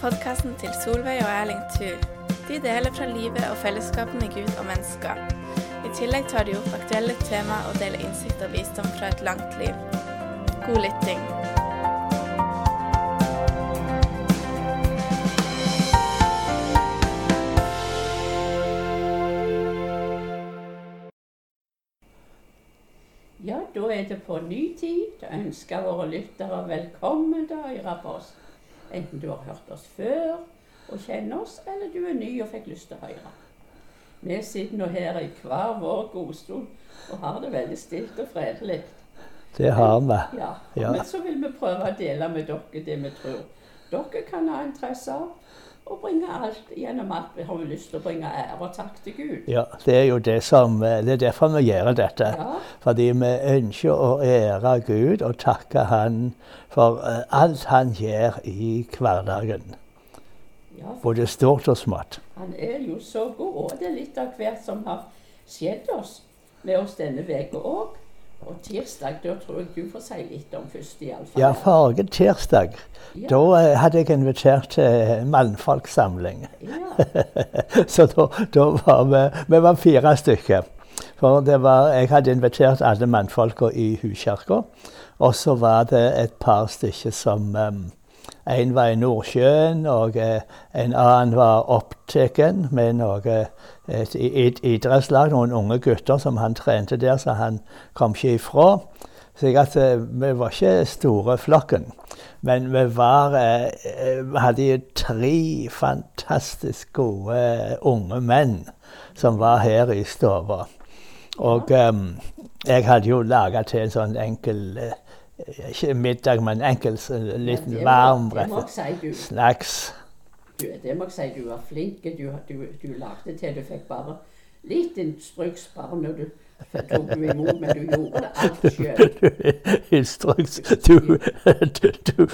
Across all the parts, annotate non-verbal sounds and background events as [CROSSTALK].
Podkasten til Solveig og Erling Thu. De deler fra livet og fellesskapet med Gud og mennesker. I tillegg tar de opp aktuelle tema og deler innsikt og visdom fra et langt liv. God lytting. Ja, da er det på ny tid. å ønsker våre lyttere velkommen til oss. Enten du har hørt oss før og kjenner oss, eller du er ny og fikk lyst til å høre. Vi sitter nå her i hver vår godstol og har det veldig stilt og fredelig. Det har vi. Ja, Ja. Men så vil vi prøve å dele med dere det vi tror dere kan ha interesse av. Og bringe alt, gjennom alt vi har lyst til å bringe ære og takk til Gud. Ja, det er jo det som eh, Det er derfor vi gjør dette. Ja, Fordi vi ønsker å ære Gud og takke Han for eh, alt Han gjør i hverdagen. ja Både stort og smått. Han er jo så god, og det er litt av hvert som har skjedd oss med oss denne uka òg. Og tirsdag, da tror jeg du får si litt om først, iallfall. Ja, forrige tirsdag Ja, da eh, hadde jeg invitert til mannfolksamling. ja, [LAUGHS] Så da, da var vi, vi var fire stykker. For det var, jeg hadde invitert alle mannfolka i huskirka. Og så var det et par stykker som um, En var i Nordsjøen, og eh, en annen var opptatt med noe, et, et idrettslag, noen unge gutter som han trente der, så han kom ikke ifra. Så at, eh, vi var ikke store flokken. Men vi var eh, eh, hadde tre fantastisk gode eh, unge menn som var her i stua. Og um, jeg hadde jo laga til en sånn enkel eh, Ikke middag, men enkel sånn liten ja, må- varm Det må jeg si du, snacks. du, det må jeg si du var flink. Du, du, du lagde til du fikk bare litt instruks bare når du tok du imot, men du gjorde det alt sjøl. Instruks du, du, du,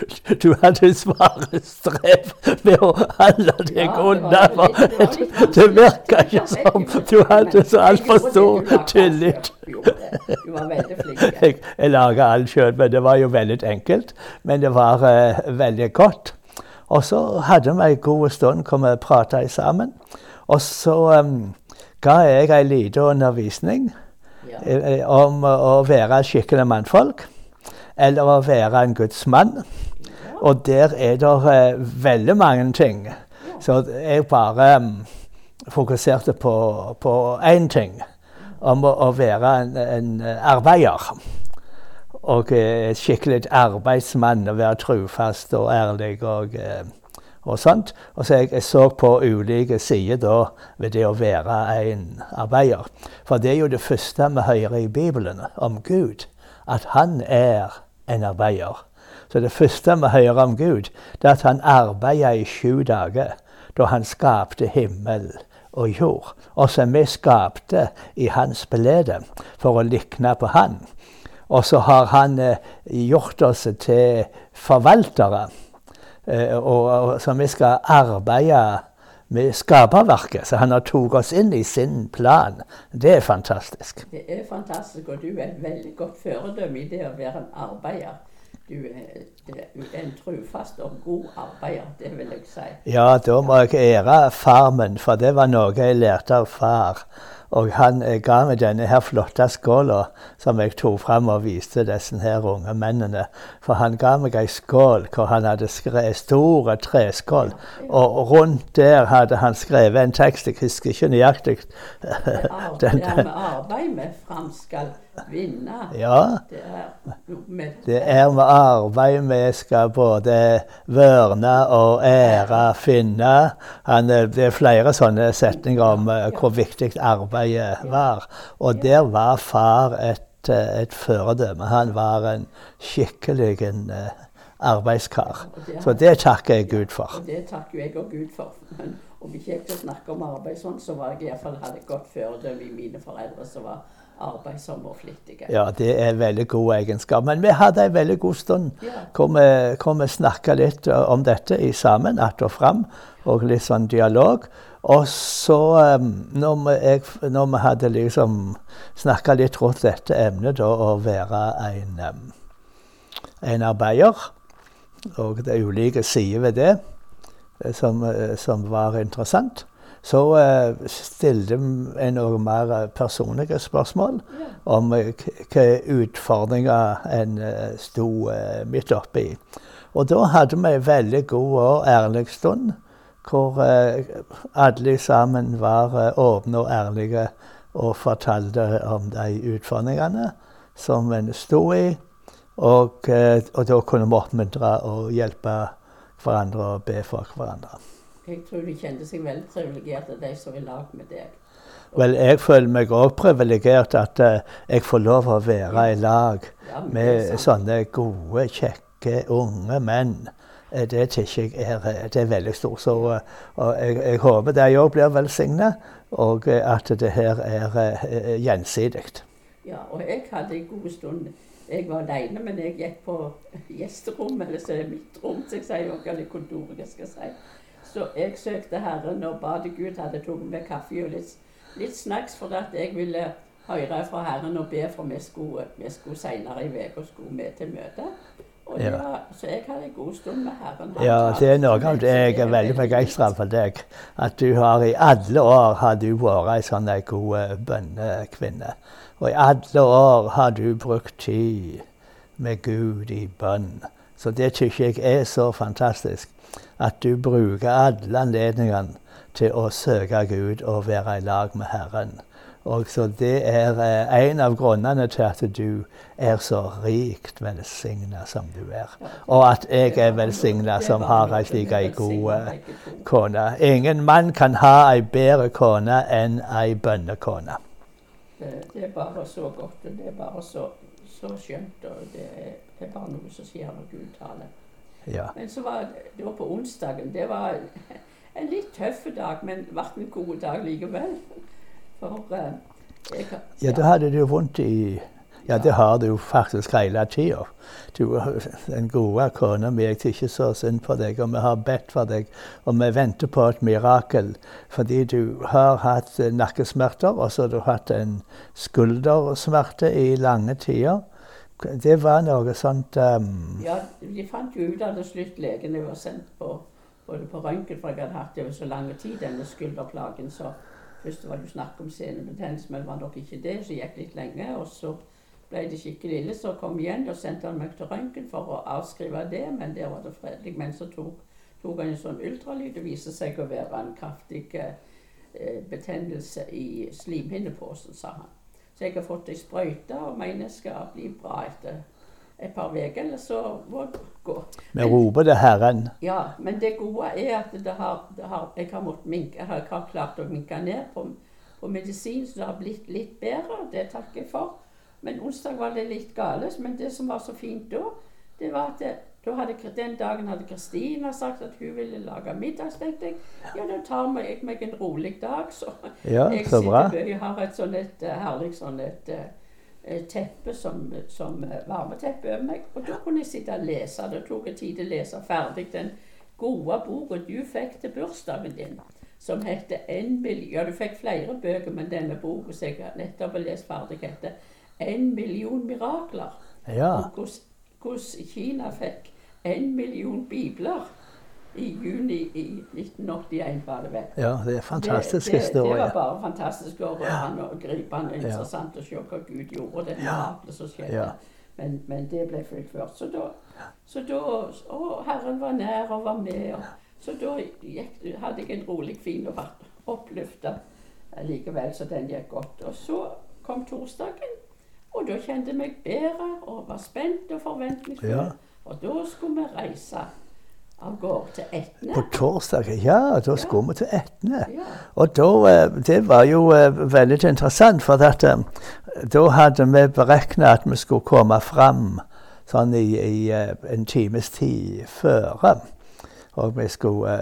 du hadde svare strev med å holde deg Ja, det unna. for det var Det virka ikke som du hadde så altfor stor tillit. Du var veldig flink. Jeg, jeg laga alt sjøl, men det var jo veldig enkelt. Men det var uh, veldig godt. Og så hadde vi en god stund hvor vi prata sammen. Og så um, ga jeg ei lita undervisning om å å være skikkelig mannfolk. Eller å være en Guds mann. Og der er det eh, veldig mange ting. Så jeg bare fokuserte på, én ting. Om å, å være en, en eh, arbeider. Og eh, skikkelig arbeidsmann. Å være trufast og ærlig og, eh, og sånt. Og så jeg, jeg så på ulike sider da ved det å være en arbeider. For det er jo det første vi hører i Bibelen om Gud. At han er en arbeider. Så det første vi hører om Gud, det er at han arbeider i sju dager. Da han skapte himmel og jord. Og som vi skapte i hans belede for å likne på han. Og så har han eh, gjort oss til forvaltere. Eh, og, så vi skal arbeide med skaperverket. Så han har tatt oss inn i sin plan. Det er fantastisk. Det er fantastisk, og du er et veldig godt føredømme i det å være en arbeider. Du er, er en trufast og god arbeider, det vil jeg si. Ja, da må jeg ære farmen, for det var noe jeg lærte av far. Og han eh, ga meg denne her flotte skåla som jeg tok fram og viste disse her unge mennene. For han ga meg ei skål hvor han hadde skrevet store treskål. Og rundt der hadde han skrevet en tekst, jeg husker ikke nøyaktig. Den- [LAUGHS] Det er med arbeid vi fram skal vinne. Ja, Det er med det er med arbeid vi skal både vørne og ære finne. Han, eh, det er flere sånne setninger om eh, hvor viktig arbeidet var. Og der var far et, eh, et føredømme. Han var en skikkelig en, arbeidskar. Så det takker jeg Gud for. Og det takker jeg og Gud for. Men om ikke jeg kunne snakke om arbeid sånn, så var jeg i fall hadde godt føredømme i mine foreldre som var arbeidsomme og flittige. Ja, det er veldig god egenskap. Men vi hadde en veldig god stund Ja. hvor vi, hvor vi snakka litt eh, om dette i sammen, att og fram, og litt sånn dialog. Og så, um, når, vi, jeg, når vi hadde liksom snakka litt rundt dette emnet, da, å være en, um, en arbeider, og det er ulike sider ved det, som, som var interessant. Så uh, stilte jeg noen mer personlige spørsmål om hvilke utfordringer en sto midt oppi. Og da hadde vi en veldig god og ærlig stund, hvor alle sammen var åpne og ærlige og fortalte om de utfordringene som en sto i. Og, og da kunne vi oppmuntre og hjelpe hverandre og be for hverandre. Jeg tror de kjente seg veldig privilegerte, de som er i lag med deg. Vel, jeg føler meg òg privilegert at uh, jeg får lov å være i lag ja, med sånne gode, kjekke, unge menn. Uh, det syns jeg er, eh, det er veldig stort. Så uh, jeg, jeg, håper de òg blir velsigna, og at det her er gjensidig. Ja, og jeg hadde en god stund jeg var alene, men jeg gikk på gjesterommet, eller så er det mitt rom, som jeg sier, eller kontoret, jeg skal si. Så jeg søkte Herren og ba til Gud hadde tatt med kaffe og litt, litt snacks for at jeg ville høre fra Herren og be for vi skulle, vi skulle senere i uka skulle med til møte. Ja. Var, så jeg hadde en god stund med Herren. ja, det er noe av det jeg er veldig begeistra for deg. At du har i alle år har du vært ei sånn god bønnekvinne. Og i alle år har du brukt tid med Gud i bønn. Så det syns jeg er så fantastisk at du bruker alle anledningene til å søke Gud og være i lag med Herren. Og så Det er eh, en av grunnene til at du er så rikt velsigna som du er. Og at jeg er velsigna som har ei slik ei god eh, kone. Ingen mann kan ha ei bedre kone enn ei bønnekone. Det er bare så godt, og det er bare så, så skjønt. Og det er bare noe som skjer når Gud taler. Ja. Men så var det var på onsdagen. Det var [LAUGHS] en litt tøff dag, men ble en god dag likevel. For uh, jeg, ja. ja, da hadde du vondt i ja, det har du faktisk hele tida. Den gode kona mi, jeg ikke så synd på deg, og vi har bedt for deg. Og vi venter på et mirakel, fordi du har hatt nakkesmerter, og så har du hatt en skuldersmerte i lange tider. Det var noe sånt um... Ja, de fant jo ut av det slutt. Legene var sendt på, både på røntgen, for jeg hadde hatt det over så lang tid, denne skulderplagen. Så først var det jo snakk om senebetennelse, men det var nok ikke det. Så gikk litt lenge, og så ble det skikkelig ille. Så kom igjen, og sendte han meg til røntgen for å avskrive det, men der var det fredelig. Men så tok, tok han en sånn ultralyd, og viste seg å være en kraftig eh, betennelse i slimhinnepåsen, sa han. Så jeg har fått ei sprøyte og mener jeg skal bli bra etter et par uker, eller så må det gå. Vi roper det Herren. Ja, men det gode er at det har, det har, jeg, har minke, jeg, har klart å minke ned på, på, medisin, så det har blitt litt bedre. Det takker jeg for. Men onsdag var det litt galt. Men det som var så fint da, det var at det, hadde, den dagen hadde Kristina sagt at hun ville lage middag. Tenkte jeg ja, da tar jeg meg en rolig dag. Så [LAUGHS] ja, jeg så bra. Jeg har et sånn et uh, herlig sånn et, teppe som, som uh, varmeteppe over meg. Og da kunne jeg sitte og lese. Det tok en tid å lese ferdig den gode boka du fikk til bursdagen din. Som heter en million Ja, du fikk flere bøker, men denne boka som jeg nettopp har lest ferdig, heter 'En million mirakler'. Ja. hvordan Kina fikk en million bibler i juni i 1981, var det vel. Ja, det er fantastisk det, det, historie. Det var bare fantastisk og rørende og gripende interessant ja. å se hva Gud gjorde, det miraklet som skjedde. Men, men, det ble fullført. Så da, så da Å, Herren var nær og var med. Og, så da gikk, hadde jeg en rolig, fin og oppløfta likevel, så den gikk godt. Og så kom torsdagen, og da kjente jeg meg bedre og var spent og forventningsfull. Ja. Og da skulle vi reise av gårde til Etne. På torsdag, ja. Da skulle ja. vi til Etne. Ja. Og da, eh, det var jo eh, veldig interessant, for at, eh, da hadde vi beregna at vi skulle komme fram sånn i, i en times tid før. Og vi skulle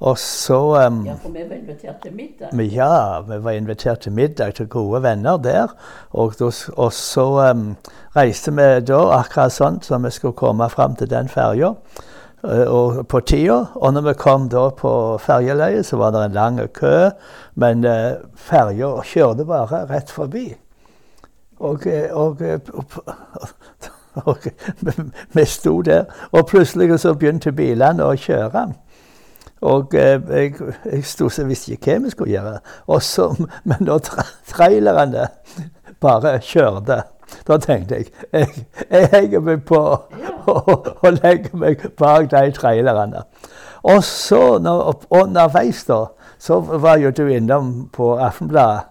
og så um, Ja, for vi var invitert til middag? Ja, vi var invitert til middag til gode venner der. Og, og så um, reiste vi da akkurat sånn som vi skulle komme fram til den ferja. Uh, på tida. Og når vi kom da på ferjeleiet, så var det en lang kø. Men uh, ferja kjørte bare rett forbi. Og, og, [LAUGHS] og [LAUGHS] vi sto der, og plutselig så begynte bilene å kjøre. Og eh, jeg, jeg stort sett visste ikke hva vi skulle gjøre. Også, men da tra trailerne bare kjørte, da tenkte jeg jeg, jeg henger meg på og, og legger meg bak de trailerne. Og så når, underveis da, så var jo du innom på Aftenbladet,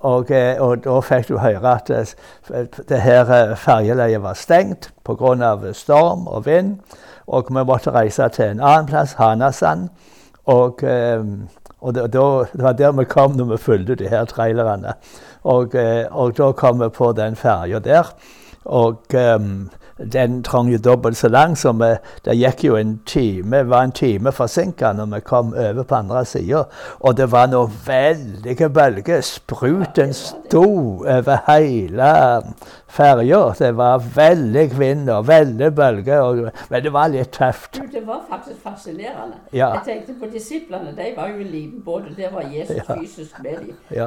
og, eh, og da fikk du høre at det, det her eh, ferjeleiet var stengt pga. storm og vind. Og vi måtte reise til en annen plass, Hanasand. Og, eh, og det, det, var der vi kom når vi fulgte de her trailerne. Og, og da kom vi på den ferja der. Og um, den trang jo dobbelt så lang, så vi, det gikk jo en time, var en time forsinka når vi kom over på andre sida. Og det var noen veldige bølger. Spruten sto over hele ferja. Det var veldig vind og veldig bølger. Og, men det var litt tøft. Det var faktisk fascinerende. Ja. Jeg tenkte på disiplene. De var jo i liten båt, og der var Jesus Ja. fysisk med dem. Ja.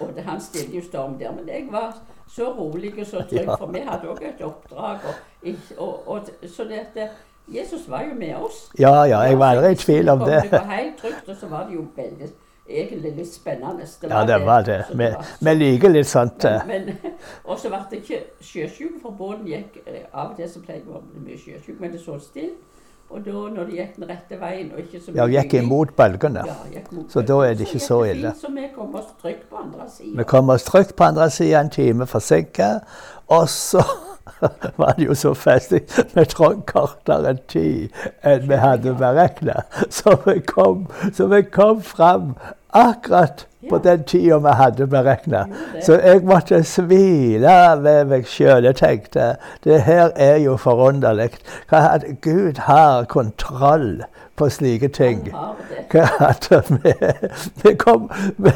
Og han stilte jo storm der. Men jeg var så rolig og så trygg, for vi hadde òg et oppdrag. Og, og, og, så det at Jesus var jo med oss. Ja, ja, jeg var aldri i tvil om det. Det var helt trygt, og så var det jo veldig, egentlig litt spennende. Ja, det var det. Vi, liker litt sånt. eh, men, men, og så ble det ikke sjøsjuk, for båten gikk eh, Av og til så det å bli mye sjøsjuk, men det så stille. Og da, når de gikk den rette veien og ikke så mye Ja, og gikk imot bølgene. ja, gikk mot Så da er det ikke så, så ille. Så vi kom oss trygt på andre Vi kom oss trygt på andre sida en time forsinka, og så [LAUGHS] var det jo så festlig. Vi trang kortere tid enn vi hadde beregna. Så, vi kom- så vi kom fram akkurat på den tida vi hadde beregna. Så jeg måtte smile med meg sjøl. Jeg tenkte det her er jo forunderlig. At Gud har kontroll på slike ting. At vi, vi, kom, vi,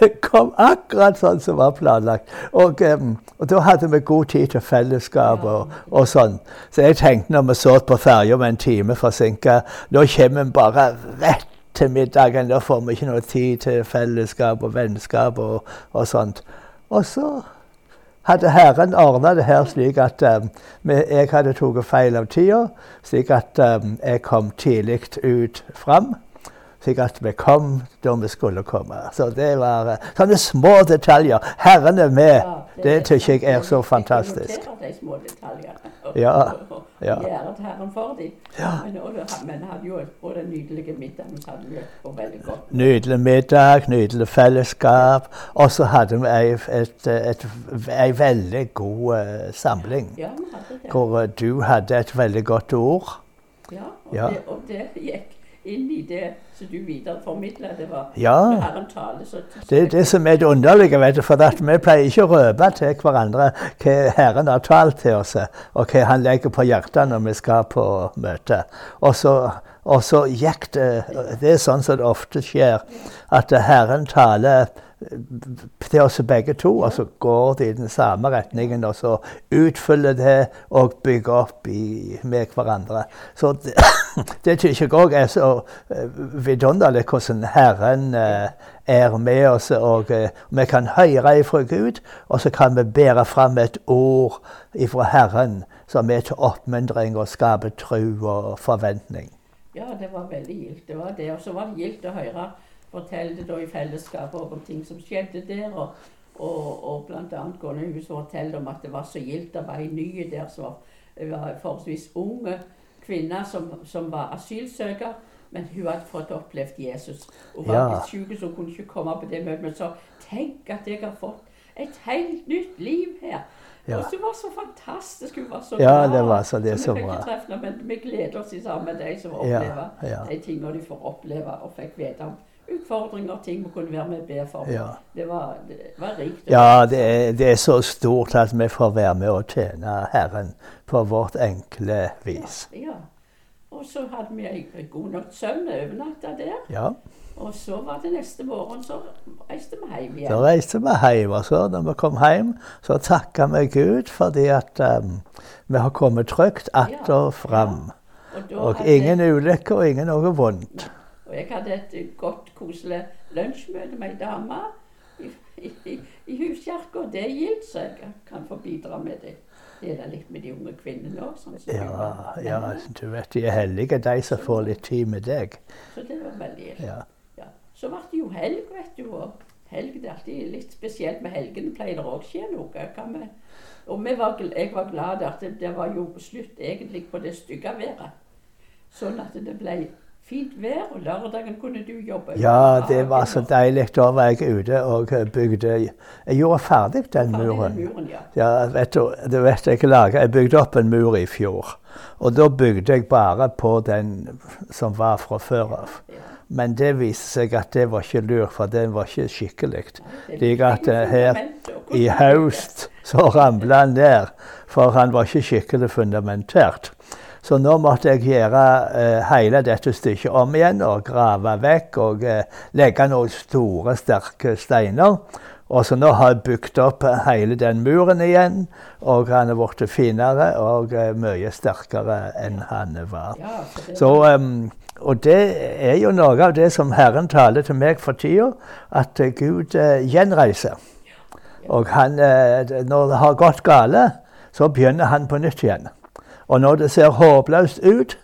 vi, kom akkurat sånn som var planlagt. Og, em, og da hadde vi god tid til fellesskap og, og sånn. Så jeg tenkte når vi så på ferja med en time forsinka, nå kommer vi bare rett til middagen. Da får vi ikke noe tid til fellesskap og vennskap og, og sånt. Og så hadde Herren ordna det her slik at um, jeg hadde tatt feil av tida, slik at um, jeg kom tidlig ut fram. Slik at vi kom da vi skulle komme. Så det var uh, sånne små detaljer. Herren er med. Ja, Det syns jeg er så fantastisk. de små. Ja, ja. gjøre Herren for dem. Ja. Men, hadde jo både nydelige middagen så hadde vi og veldig godt. Nydelig middag, nydelig fellesskap. Og så hadde vi ei veldig god uh, samling. Ja, vi hadde det. Hvor uh, du hadde et veldig godt ord. Ja, og, Ja. Det, og det gikk inn i det som du videreformidla. Det var Ja. tale, så Det er det som er det underlige, vet du, for at vi pleier ikke å røpe til hverandre hva Herren har talt til oss, og hva Han legger på hjertet når vi skal på møte. Og så, og så gikk det Det er sånn som det ofte skjer, at Herren taler til oss begge to, og så går de i den samme retningen, og så utfyller det og bygger opp i, med hverandre. Så det, [COUGHS] det jeg òg er så eh, vidunderlig hvordan Herren eh, er med oss, og eh, vi kan høre ifra Gud, og så kan vi bære fram et ord ifra Herren som er til oppmuntring og skaper tro og forventning. Ja, det var veldig gildt. Det var det. Og så var det gildt å høre fortelle da i fellesskap om ting som skjedde der. Og, og, og bl.a. Gårdhuset fortalte om at det var så gildt. Var ei ny der som var, var forholdsvis unge kvinner som, som var asylsøker. Men hun hadde fått opplevd Jesus. Hun var Ja. litt syk, så hun kunne ikke komme på det møtet. Men så tenk at jeg har fått et helt nytt liv her. Ja. Og så var så fantastisk. Hun var så Ja, glad. det var så det Så vi fikk bra. treffe henne, men vi gleder oss sammen med de som Ja, ja. de tingene de får oppleve, og fikk vite om utfordringer, ting vi kunne være med og be for. Ja. Det, var, det var rikt. Ja, det er, det er så stort at vi får være med og tjene Herren på vårt enkle vis. Ja. Og så hadde vi en god natts søvn overnatta der. Ja, Og så var det neste morgen, så reiste vi hjem igjen. Så reiste vi hjem, og så når vi kom hjem, så takka vi Gud fordi at um, vi har kommet trygt att og fram. Og, Og ingen ulykker og ingen noe vondt. Og jeg hadde et godt, koselig lunsjmøte med ei dame. i, i, i huskirka. Det er gildt, så jeg kan få bidra med det. Det det litt med de unge kvinnene òg. Sånn Ja, ja, du vet de er heldige, de som får litt tid med deg. Så det var veldig gildt. Ja. Ja. Så ble det jo helg, vet du. Og helg det er alltid litt spesielt med helgene. Pleier det òg skje noe. Hva med og var, jeg var glad at det, det var jo slutt egentlig på det stygge været. Sånn at det ble fint vær, og lørdagen kunne du jobbe. Ja, det var så deilig. Da var jeg ute og bygde Jeg gjorde ferdig den muren. muren ja. Ja, vet du, du vet jeg laget, jeg bygde opp en mur i fjor. Og da bygde jeg bare på den som var fra før av. Men det viste seg at det var ikke lurt, for den var ikke skikkelig. Slik at eh, her i høst så ramla han ned, for han var ikke skikkelig fundamentert. Så nå måtte jeg gjøre eh, hele dette stykket om igjen og grave vekk og eh, legge noen store, sterke steiner. Og så nå har jeg bygd opp hele den muren igjen, og han er blitt finere og eh, mye sterkere enn han var. Ja, så det Så, um, og det er jo noe av det som Herren taler til meg for tida, at Gud eh, gjenreiser. Og han, eh, når det har gått gale, så begynner han på nytt igjen. Og når det ser håpløst ut,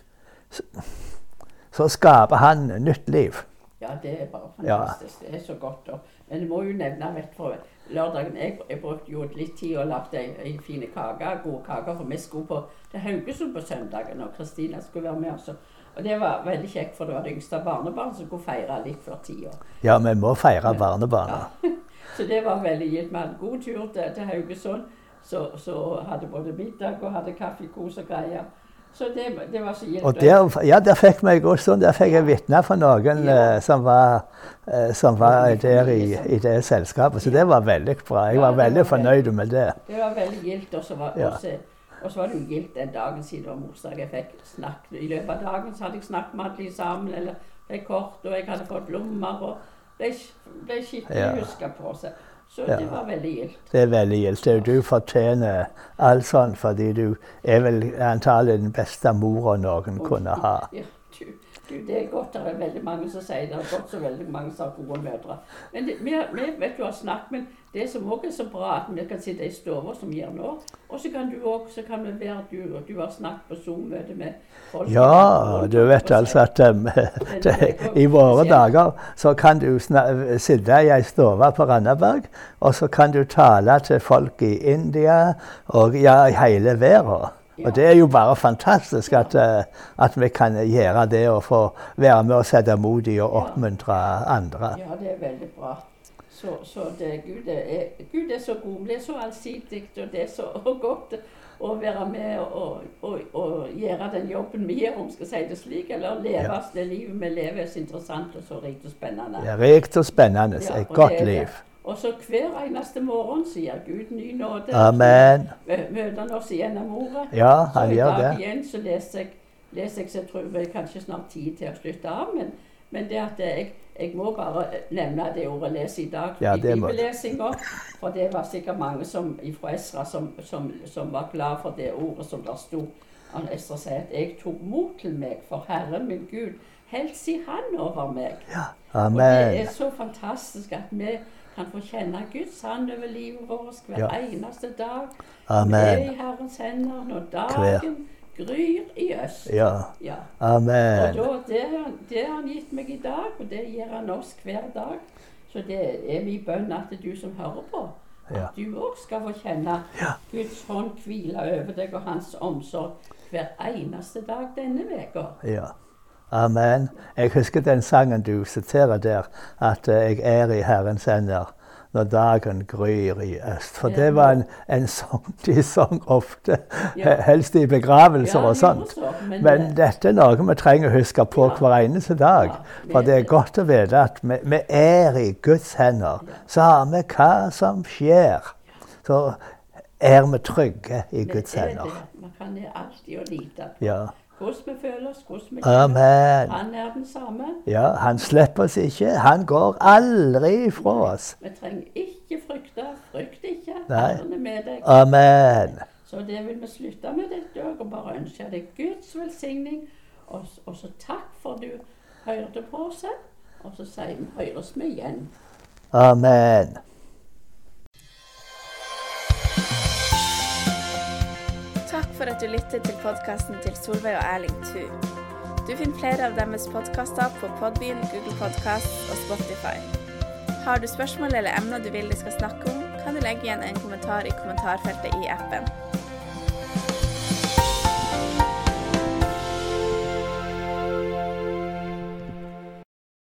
så, skaper han nytt liv. Ja, det er bare Ja. fantastisk. Det er så godt. Og, men jeg må jo nevne vet, du, lørdagen jeg, jeg brukte jo litt tid og lagde ei, ei fine kake, gode kaker, for vi skulle på til Haugesund på søndagen, og Kristina skulle være med Også. Og det var veldig kjekt, for det var det yngste barnebarnet som kunne feire litt før tida. Ja, vi må feire barnebarna. [LAUGHS] Så det var veldig gitt. Vi hadde god tur til, til Haugesund. Så, så hadde både middag og hadde kaffekos og greier. Så det, det var så gitt. Og der, ja, der fikk vi god stund. Der fikk jeg vitne for noen Ja. uh, som var, uh, som var der i, i det selskapet. Så det var veldig bra. Jeg var var veldig veldig- fornøyd med det. Det var veldig gildt. Og så var, var det jo gildt den dagen siden det var morsdag. Jeg fikk snakket, I løpet av dagen så hadde jeg snakket med alle sammen, eller fikk kort, og jeg hadde fått blommer. og ble, ble skikkelig Ja. huska på seg. Så det var veldig gildt. Det er veldig gildt. Du fortjener alt sånt, fordi du er vel antagelig den beste mora noen kunne ha. Ja, du, det er godt. Det er veldig mange som sier det. Det er godt så veldig mange som har gode mødre. Men det, vi, vet du har snakket, men det som også er så bra, at vi kan sitte i stua som vi gjør nå, og så kan du òg så kan det være du, du har snakket på Zoom-møte med folk. Ja, du vet altså at um, [LAUGHS] det, i våre dager så kan du sitte i ei stue på Randaberg, og så kan du tale til folk i India og ja, i hele verden. Og det er jo bare fantastisk at, eh, at vi kan gjøre det og få være med og sette mot i og oppmuntre andre. Ja, det er veldig bra. Så, så det, Gud, er, Gud er så god. Det er så allsidig, og det er så [LAUGHS] godt å være med og, og, og gjøre den jobben vi gjør, om skal si det slik. Eller leve Ja. det livet vi lever, er så interessant og så rikt og spennende. Det er rikt og spennende. Ja, Et godt liv. Og så hver eneste morgen sier Gud ny nåde. Amen. Møter han oss gjennom ordet. Ja, Så han i gjør dag det. igjen så leser jeg, leser jeg så jeg tror jeg kanskje snart tid til å slutte av. Men, men det at jeg, jeg må bare nevne det ordet leser i dag Ja, i det må bibellesinga. For det var sikkert mange som, fra Esra som, som, som var glad for det ordet som der sto. Han Esra sier at 'jeg tok mot til meg for Herren min Gud'. Helt si Han over meg. Ja, amen. Og det er så fantastisk at vi kan få kjenne Guds hand over livet vårt hver Ja. eneste dag. Vi er i Herrens hender når Hver. dagen gryr i øst. Ja. Ja. Og da, det, har- det har han gitt meg i dag, og det gir han oss hver dag. Så det er min bønn at du som hører på, at du òg skal få kjenne. Guds hånd hvile over deg og hans omsorg hver eneste dag denne uka. Ja. Amen. Jeg husker den sangen du siterer der, at eh, jeg er i Herrens hender når dagen gryr i øst. For det var en, en sang [LAUGHS] de sang ofte, Ja. [LAUGHS] helst i begravelser Ja, og sånt. men, Men dette er noe vi trenger å huske på Ja. hver eneste dag. For det er godt å vite at vi, vi er i Guds hender. Samme hva som skjer, så er vi trygge i Guds er hender. Man kan alltid lite Ja. Hvordan vi føler oss, hvordan vi Amen. Han er den samme. Ja, han slipper oss ikke. Han går aldri fra oss. Vi trenger ikke frykte. Frykt ikke. Herren er med deg. Amen. Så det vil vi slutte med dette og bare ønske deg Guds velsigning. Og, og så takk for du hørte på oss. Og så sier vi høres vi igjen. Amen. For at du lytter til podkasten til Solveig og Erling Thu. Du finner flere av deres podkaster på Podbean, Google Podkast og Spotify. Har du spørsmål eller emner du vil de skal snakke om, kan du legge igjen en kommentar i kommentarfeltet i appen.